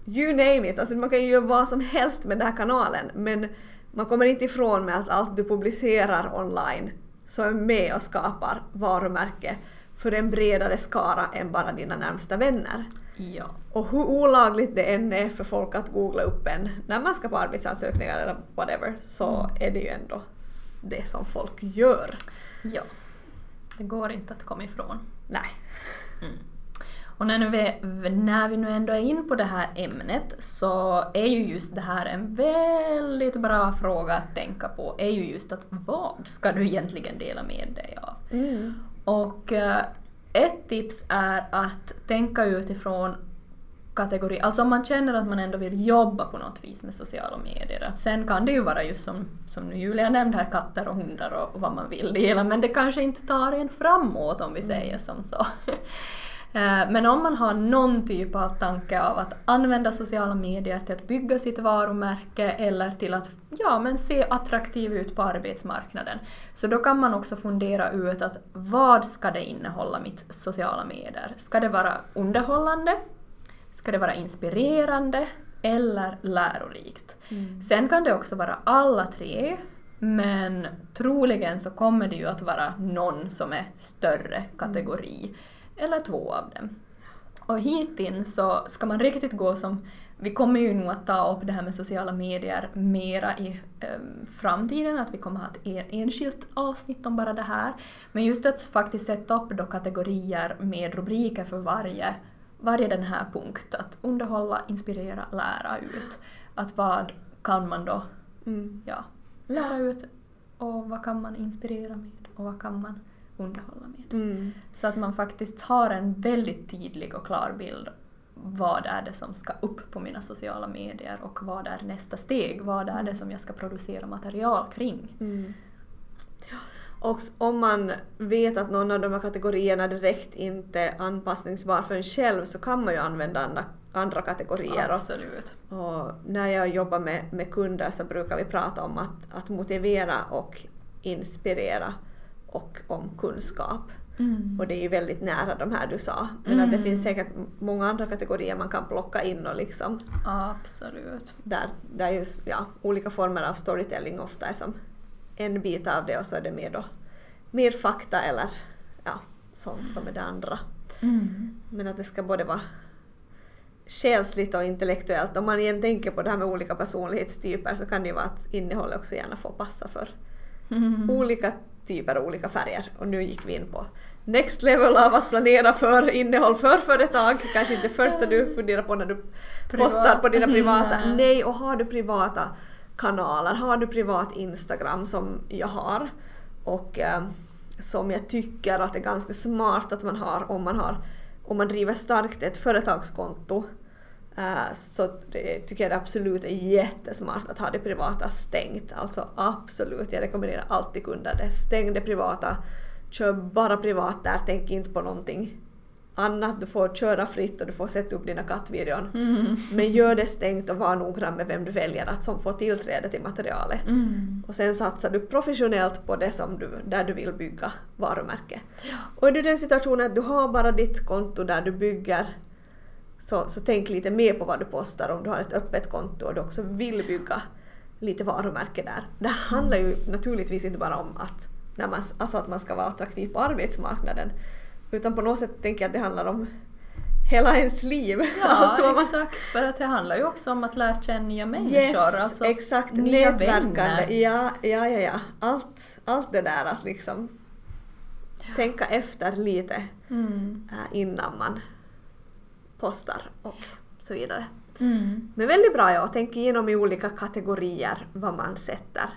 you name it. Alltså man kan ju göra vad som helst med den här kanalen men man kommer inte ifrån med att allt du publicerar online så är med och skapar varumärke för en bredare skara än bara dina närmsta vänner. Ja. Och hur olagligt det än är för folk att googla upp en när man ska på arbetsansökningar eller whatever så är det ju ändå det som folk gör. ja. Det går inte att komma ifrån. Nej. Mm. Och när, vi, när vi nu ändå är in på det här ämnet så är ju just det här en väldigt bra fråga att tänka på. är ju just att vad ska du egentligen dela med dig av? Mm. Och eh, ett tips är att tänka utifrån kategori, alltså om man känner att man ändå vill jobba på något vis med sociala medier. Att sen kan det ju vara just som, som nu Julia nämnde här, katter och hundar och, och vad man vill dela, men det kanske inte tar en framåt om vi säger som så. Eh, Men om man har någon typ av tanke av att använda sociala medier till att bygga sitt varumärke eller till att ja, men se attraktiv ut på arbetsmarknaden, så då kan man också fundera ut att vad ska det innehålla mitt sociala medier? Ska det vara underhållande? Ska det vara inspirerande? Eller lärorikt? Sen kan det också vara alla tre, men troligen så kommer det ju att vara någon som är större kategori, eller två av dem. Och hitin så ska man riktigt gå som vi kommer ju nog att ta upp det här med sociala medier mera i em, framtiden, att vi kommer att ha ett en- enskilt avsnitt om bara det här. Men just att faktiskt sätta upp då kategorier med rubriker för varje, varje den här punkt. Att underhålla, inspirera, lära ut. Att vad kan man då Mm. ja, lära ut och vad kan man inspirera med och vad kan man underhålla med. Mm. Så att man faktiskt har en väldigt tydlig och klar bild. Vad är det som ska upp på mina sociala medier och vad är nästa steg? Vad är det som jag ska producera material kring? Mm. Och om man vet att någon av de här kategorierna direkt inte är anpassningsbar för en själv så kan man ju använda andra, andra kategorier. Och, Absolut. och när jag jobbar med, med kunder så brukar vi prata om att, att motivera och inspirera och om kunskap. Mm. Och det är ju väldigt nära de här du sa. Men att det Mm. finns säkert många andra kategorier man kan plocka in och liksom Absolut. där, där just, ja, olika former av storytelling ofta är som en bit av det och så är det mer då mer fakta eller ja, sånt som är det andra. Mm. Men att det ska både vara själsligt och intellektuellt. Om man igen tänker på det här med olika personlighetstyper så kan det ju vara att innehållet också gärna får passa för Mm. olika typer och olika färger. Och nu gick vi in på next level av att planera för innehåll för företag. Kanske inte det första du funderar på när du postar på dina privata. Nej. Nej, och har du privata kanaler, har du privat Instagram som jag har och eh, som jag tycker att det är ganska smart att man har om man har om man driver starkt ett företagskonto så det, tycker jag det absolut är jättesmart att ha det privata stängt. Alltså absolut, jag rekommenderar alltid kunder det. Stäng det privata, kör bara privat där, tänk inte på någonting annat. Du får köra fritt och du får sätta upp dina kattvideon. Mm. Men gör det stängt och var noggrann med vem du väljer att som får tillträde till materialet. Mm. Och sen satsar du professionellt på det som du, där du vill bygga varumärke. Och är du i den situationen att du har bara ditt konto där du bygger så, så tänk lite mer på vad du postar om du har ett öppet konto och du också vill bygga lite varumärke där. Det handlar ju naturligtvis inte bara om att, när man, alltså att man ska vara attraktiv på arbetsmarknaden utan på något sätt tänker jag att det handlar om hela ens liv. Ja, exakt. För att det handlar ju också om att lära känna nya människor. Yes, alltså exakt. nya Nätverkande. vänner. Ja, ja, ja, ja. Allt, allt det där att liksom... tänka efter lite Mm. äh, innan man postar och så vidare. Mm. Men väldigt bra ja, tänk igenom i olika kategorier vad man sätter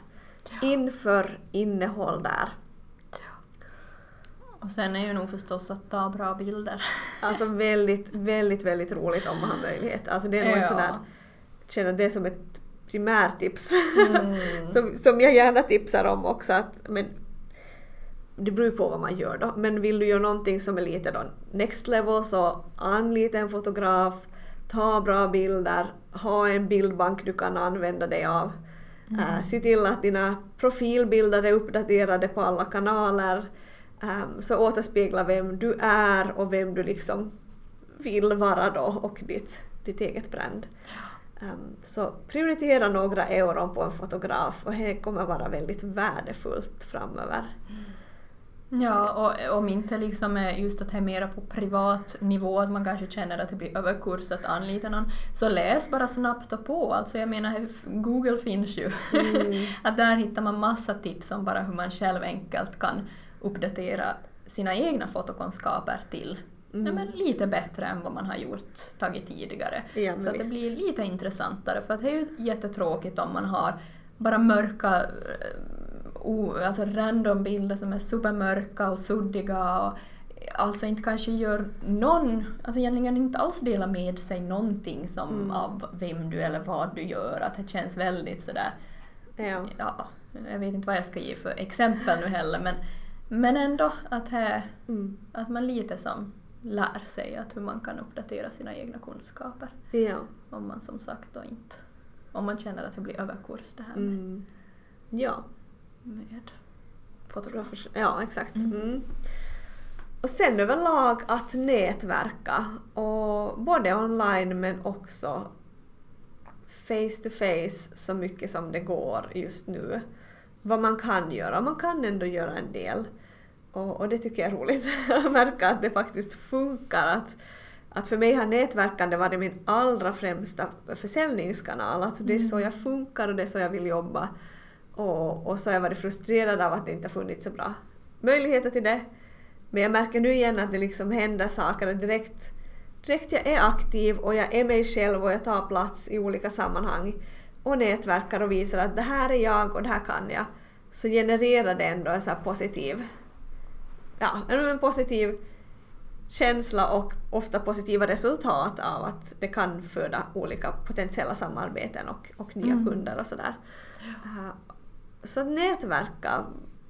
inför innehåll där. Och sen är ju nog förstås att ta bra bilder. Alltså väldigt, väldigt, väldigt roligt om man har möjlighet. Alltså det är nog Ja. ett sånt där, jag känner det som ett primärtips Mm. som, som jag gärna tipsar om också. Att, men det beror ju på vad man gör då. Men vill du göra någonting som är lite då next level så anlita en fotograf, ta bra bilder, ha en bildbank du kan använda dig av. Eh, se till att dina profilbilder är uppdaterade på alla kanaler. Um, så återspegla vem du är och vem du liksom vill vara då och ditt, ditt eget brand. Um, så prioritera några euron på en fotograf och det kommer vara väldigt värdefullt framöver. Ja, och om inte liksom just att det är mera på privat nivå, att man kanske känner att det blir överkurs att anlita någon, så läs bara snabbt och på. Alltså jag menar, Google finns ju. Mm. att där hittar man massa tips om bara hur man själv enkelt kan uppdatera sina egna fotokunskaper till nej, men lite bättre än vad man har gjort tagit tidigare. Ja, så att det blir lite intressantare, för att det är ju jättetråkigt om man har bara mörka eh, o, alltså random bilder som är supermörka och suddiga och alltså inte kanske gör någon, alltså egentligen inte alls delar med sig någonting som Mm. av vem du eller vad du gör, att det känns väldigt sådär, Ja. ja, jag vet inte vad jag ska ge för exempel nu heller men, men ändå att, här, Mm. att man lite som lär sig att hur man kan uppdatera sina egna kunskaper. Ja. Om man som sagt då inte, om man känner att det blir överkurs det här med, Mm. Ja. Med Bra fotograf. förs- ja, exakt. Mm. Och sen överlag att nätverka, och både online men också face to face så mycket som det går just nu. Vad man kan göra, man kan ändå göra en del. Och, och det tycker jag är roligt att märka att det faktiskt funkar. Att, att för mig har nätverkande varit min allra främsta försäljningskanal. Alltså det är så jag funkar och det är så jag vill jobba. Och, och så har jag varit frustrerad av att det inte har funnits så bra möjligheter till det. Men jag märker nu igen att det liksom händer saker direkt, direkt jag är aktiv och jag är mig själv och jag tar plats i olika sammanhang och nätverkar och visar att det här är jag och det här kan jag så genererar det ändå en så positiv, ja, en positiv känsla och ofta positiva resultat av att det kan föda olika potentiella samarbeten och, och nya Mm. kunder och sådär. Uh, så att nätverka,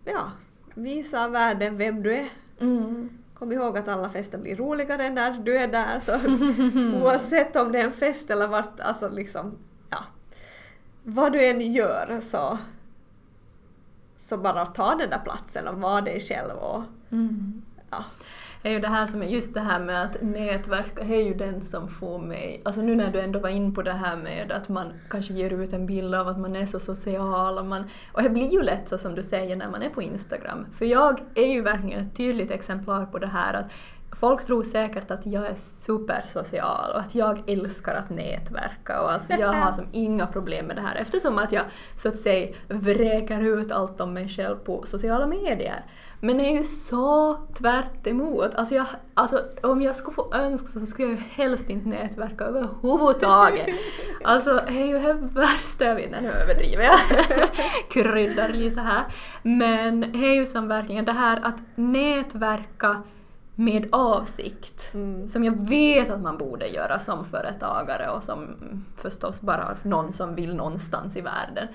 ja, visa världen vem du är. Mm. Kom ihåg att alla fester blir roligare när du är där så oavsett om det är en fest eller vart, alltså liksom, ja. Vad du än gör så, så bara ta den där platsen och var dig själv och Mm. ja. Är ju det här som är just det här med att nätverka, är ju den som får mig, alltså nu när du ändå var in på det här med att man kanske ger ut en bild av att man är så social och man, och det blir ju lätt så som du säger när man är på Instagram. För jag är ju verkligen ett tydligt exemplar på det här att folk tror säkert att jag är supersocial och att jag älskar att nätverka och alltså jag har som inga problem med det här eftersom att jag så att säga vräker ut allt om mig själv på sociala medier. Men det är ju så tvärt emot. Alltså, jag, alltså om jag skulle få önska så skulle jag ju helst inte nätverka överhuvudtaget. Alltså det är ju det värsta jag vet, nu överdriver jag. Kryddar lite här. Men det är ju som verkligen det här att nätverka med avsikt. Mm. Som jag vet att man borde göra som företagare och som förstås bara någon som vill någonstans i världen.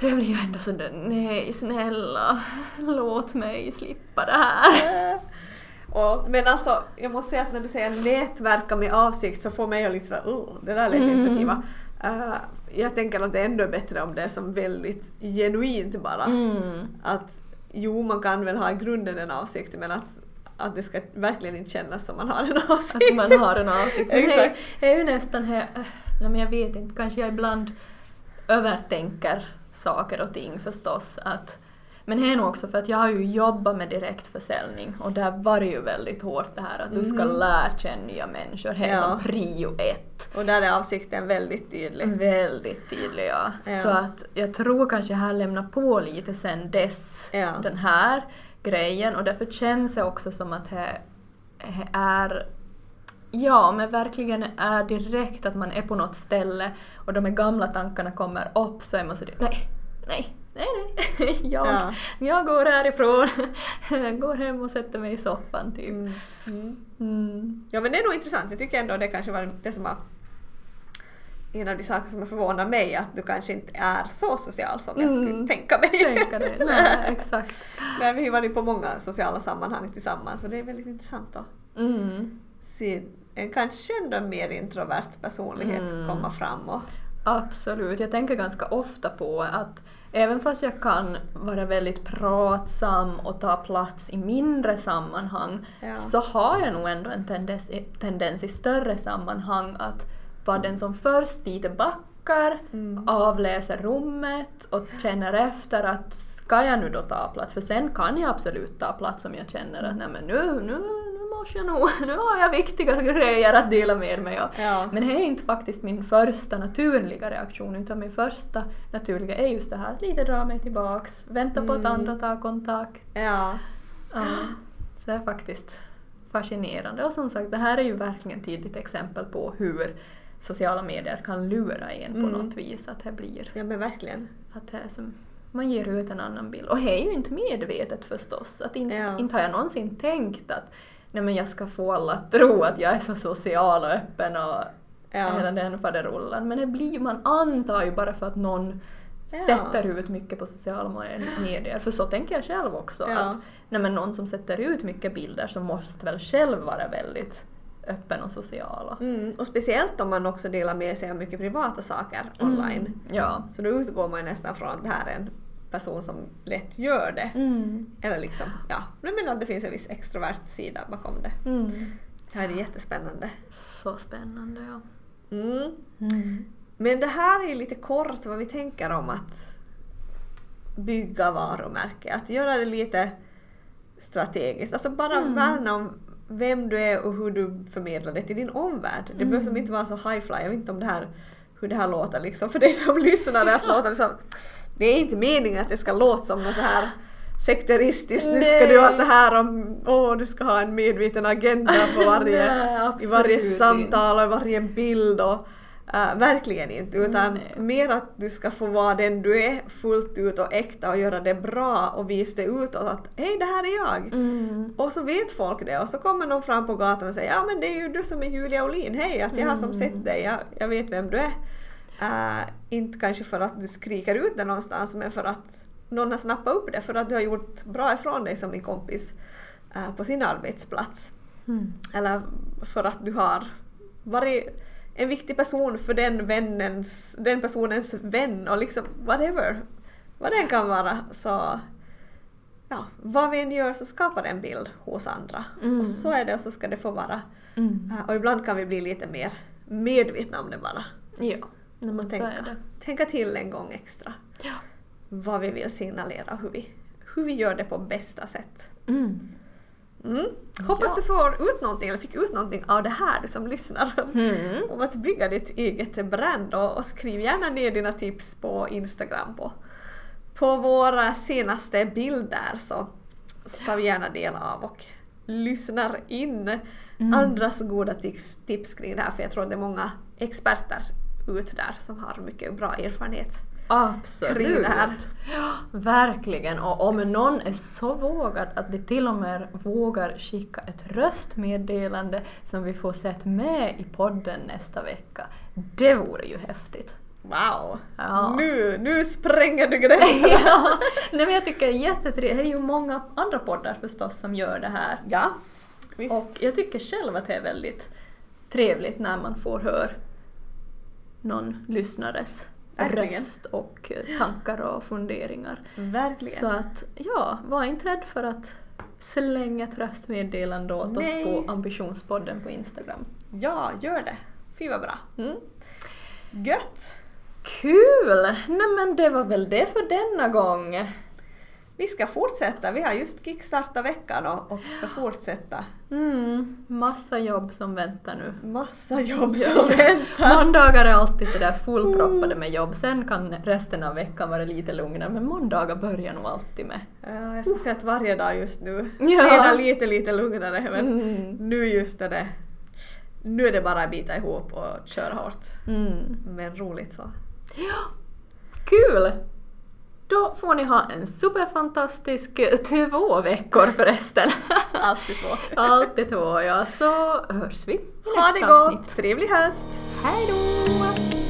Så jag blir ju ändå sådär, nej snälla, låt mig slippa det här. Eh, Och, men alltså, jag måste säga att när du säger nätverka med avsikt så får mig att sådär, oh, det där lät inte så kiva. Eh, jag tänker att det ändå är bättre om det är som väldigt genuint bara. Mm. Att jo, man kan väl ha i grunden en avsikt men att, att det ska verkligen inte kännas som man har en avsikt. Att man har en avsikt. Men Exakt. det är ju nästan här, nej men jag vet inte, kanske jag ibland övertänker saker och ting förstås. Att, men det är nog också för att jag har ju jobbat med direktförsäljning och där var det ju väldigt hårt det här att du ska lära känna nya människor. Det är Ja. som prio ett. Och där är avsikten väldigt tydlig. Väldigt tydlig ja. Ja. Så att jag tror kanske jag har lämnat på lite sen dess Ja. den här grejen och därför känns det också som att det är Ja, men verkligen är direkt att man är på något ställe och de här gamla tankarna kommer upp så är man så nej, nej, nej, nej, jag, Ja. jag går härifrån, går hem och sätter mig i soffan typ. Mm. Mm. Mm. Ja men det är nog intressant. Jag tycker ändå det kanske var det som var en av de saker som har förvånat mig att du kanske inte är så social som jag skulle Mm. tänka mig. Tänka det. Nej, exakt. Nej, vi har varit på många sociala sammanhang tillsammans och det är väldigt intressant att Mm. se en kanske ändå mer introvert personlighet Mm. komma fram. Och, Absolut, jag tänker ganska ofta på att även fast jag kan vara väldigt pratsam och ta plats i mindre sammanhang Ja. så har jag nog ändå en tendens, tendens i större sammanhang att vara den som först lite backar, Mm. avläser rummet och känner efter att ska jag nu då ta plats? För sen kan jag absolut ta plats om jag känner att nej men nu, nu, nu måste jag nog, nu har jag viktiga grejer att dela med mig av. ja. Men det är inte faktiskt min första naturliga reaktion utan min första naturliga är just det här att lite dra mig tillbaks, vänta på att Mm. andra tar kontakt. ja. Ja, så det är faktiskt fascinerande och som sagt det här är ju verkligen ett tydligt exempel på hur sociala medier kan lura en på Mm. något vis att det blir ja men verkligen. att det som man ger ut en annan bild. Och det är ju inte medvetet förstås. Att inte, Ja. inte har jag någonsin tänkt att nej men jag ska få alla att tro att jag är så social och öppen och Ja. hela den faderullan. Men det blir man antar ju bara för att någon Ja. sätter ut mycket på sociala medier. För så tänker jag själv också. Ja. Att nej men någon som sätter ut mycket bilder så måste väl själv vara väldigt öppen och social. och- Mm. Och speciellt om man också delar med sig av mycket privata saker online. Mm. Ja. Så då utgår man nästan från att det här är en person som lätt gör det. Mm. Eller liksom, ja, men men att det finns en viss extrovert sida bakom det. Mm. Det här är jättespännande. Så spännande ja. Mm. Mm. Men det här är ju lite kort vad vi tänker om att bygga varumärke. Att göra det lite strategiskt. Alltså bara Mm. värna om vem du är och hur du förmedlar det till din omvärld. Det behöver som Mm. inte vara så high fly. Jag vet inte om det här, hur det här låter liksom för dig som lyssnar. Att låta liksom, det är inte meningen att det ska låta som något så här sekteristiskt. Nu ska du ha så här om, åh du ska ha en medveten agenda på varje Nej, i varje samtal och i varje bild. Och, äh, verkligen inte, utan Nej. mer att du ska få vara den du är fullt ut och äkta och göra det bra och visa det utåt att hej det här är jag. Mm. Och så vet folk det och så kommer någon fram på gatan och säger ja men det är ju du som är Julia Olin, hej att jag har som Mm. sett dig, jag, jag vet vem du är. Äh, inte kanske för att du skriker ut det någonstans men för att någon har snappat upp det för att du har gjort bra ifrån dig som min kompis äh, på sin arbetsplats. Mm. Eller för att du har varit en viktig person för den, vännens, den personens vän och liksom whatever. Vad det än kan vara så ja, vad vi än gör så skapar det en bild hos andra. Mm. Och så är det och så ska det få vara. Mm. Äh, Och ibland kan vi bli lite mer medvetna om det bara. Ja, nej, men tänka, tänka till en gång extra. Ja. Vad vi vill signalera och hur vi, hur vi gör det på bästa sätt. Mm. Mm. Hoppas Ja. du får ut någonting, eller fick ut någonting av det här du som lyssnar. Mm. Om att bygga ditt eget brand och, och skriv gärna ner dina tips på Instagram på, på våra senaste bilder så, så tar vi gärna del av och lyssnar in Mm. andras goda tips, tips kring det här för jag tror att det är många experter ut där som har mycket bra erfarenhet Absolut. Ja, verkligen. Och om någon är så vågad att de till och med vågar skicka ett röstmeddelande som vi får sett med i podden nästa vecka. Det vore ju häftigt. Wow! Ja. Nu, nu spränger du gränserna! ja, nej, men jag tycker det är jättetrevligt. Det är ju många andra poddar förstås som gör det här. ja, visst. Och jag tycker själv att det är väldigt trevligt när man får höra någon lyssnares Verkligen. röst och eh, tankar och funderingar. Verkligen. Så att ja, var inte rädd för att slänga ett röstmeddelande åt Nej. oss på ambitionspodden på Instagram. Ja, gör det. Fy vad bra. Mm. Gött! Kul! Nej men det var väl det för denna gång. Vi ska fortsätta. Vi har just kickstartat veckan och, och ska fortsätta. Mm, massa jobb som väntar nu. Massa jobb som väntar. Måndagar är alltid sådär fullproppade med jobb, sen kan resten av veckan vara lite lugnare, men måndagar börjar nog alltid med. Ja, jag skulle säga att varje dag just nu Ja. redan lite, lite lugnare men Mm. nu just är det nu är det bara att bita ihop och köra hårt. Mm. Men roligt så. Kul! Då får ni ha en superfantastisk två veckor förresten. Alltid så. Alltid två, ja. Så hörs vi i Ha det nästa gott! avsnitt. Trevlig höst! Hej då!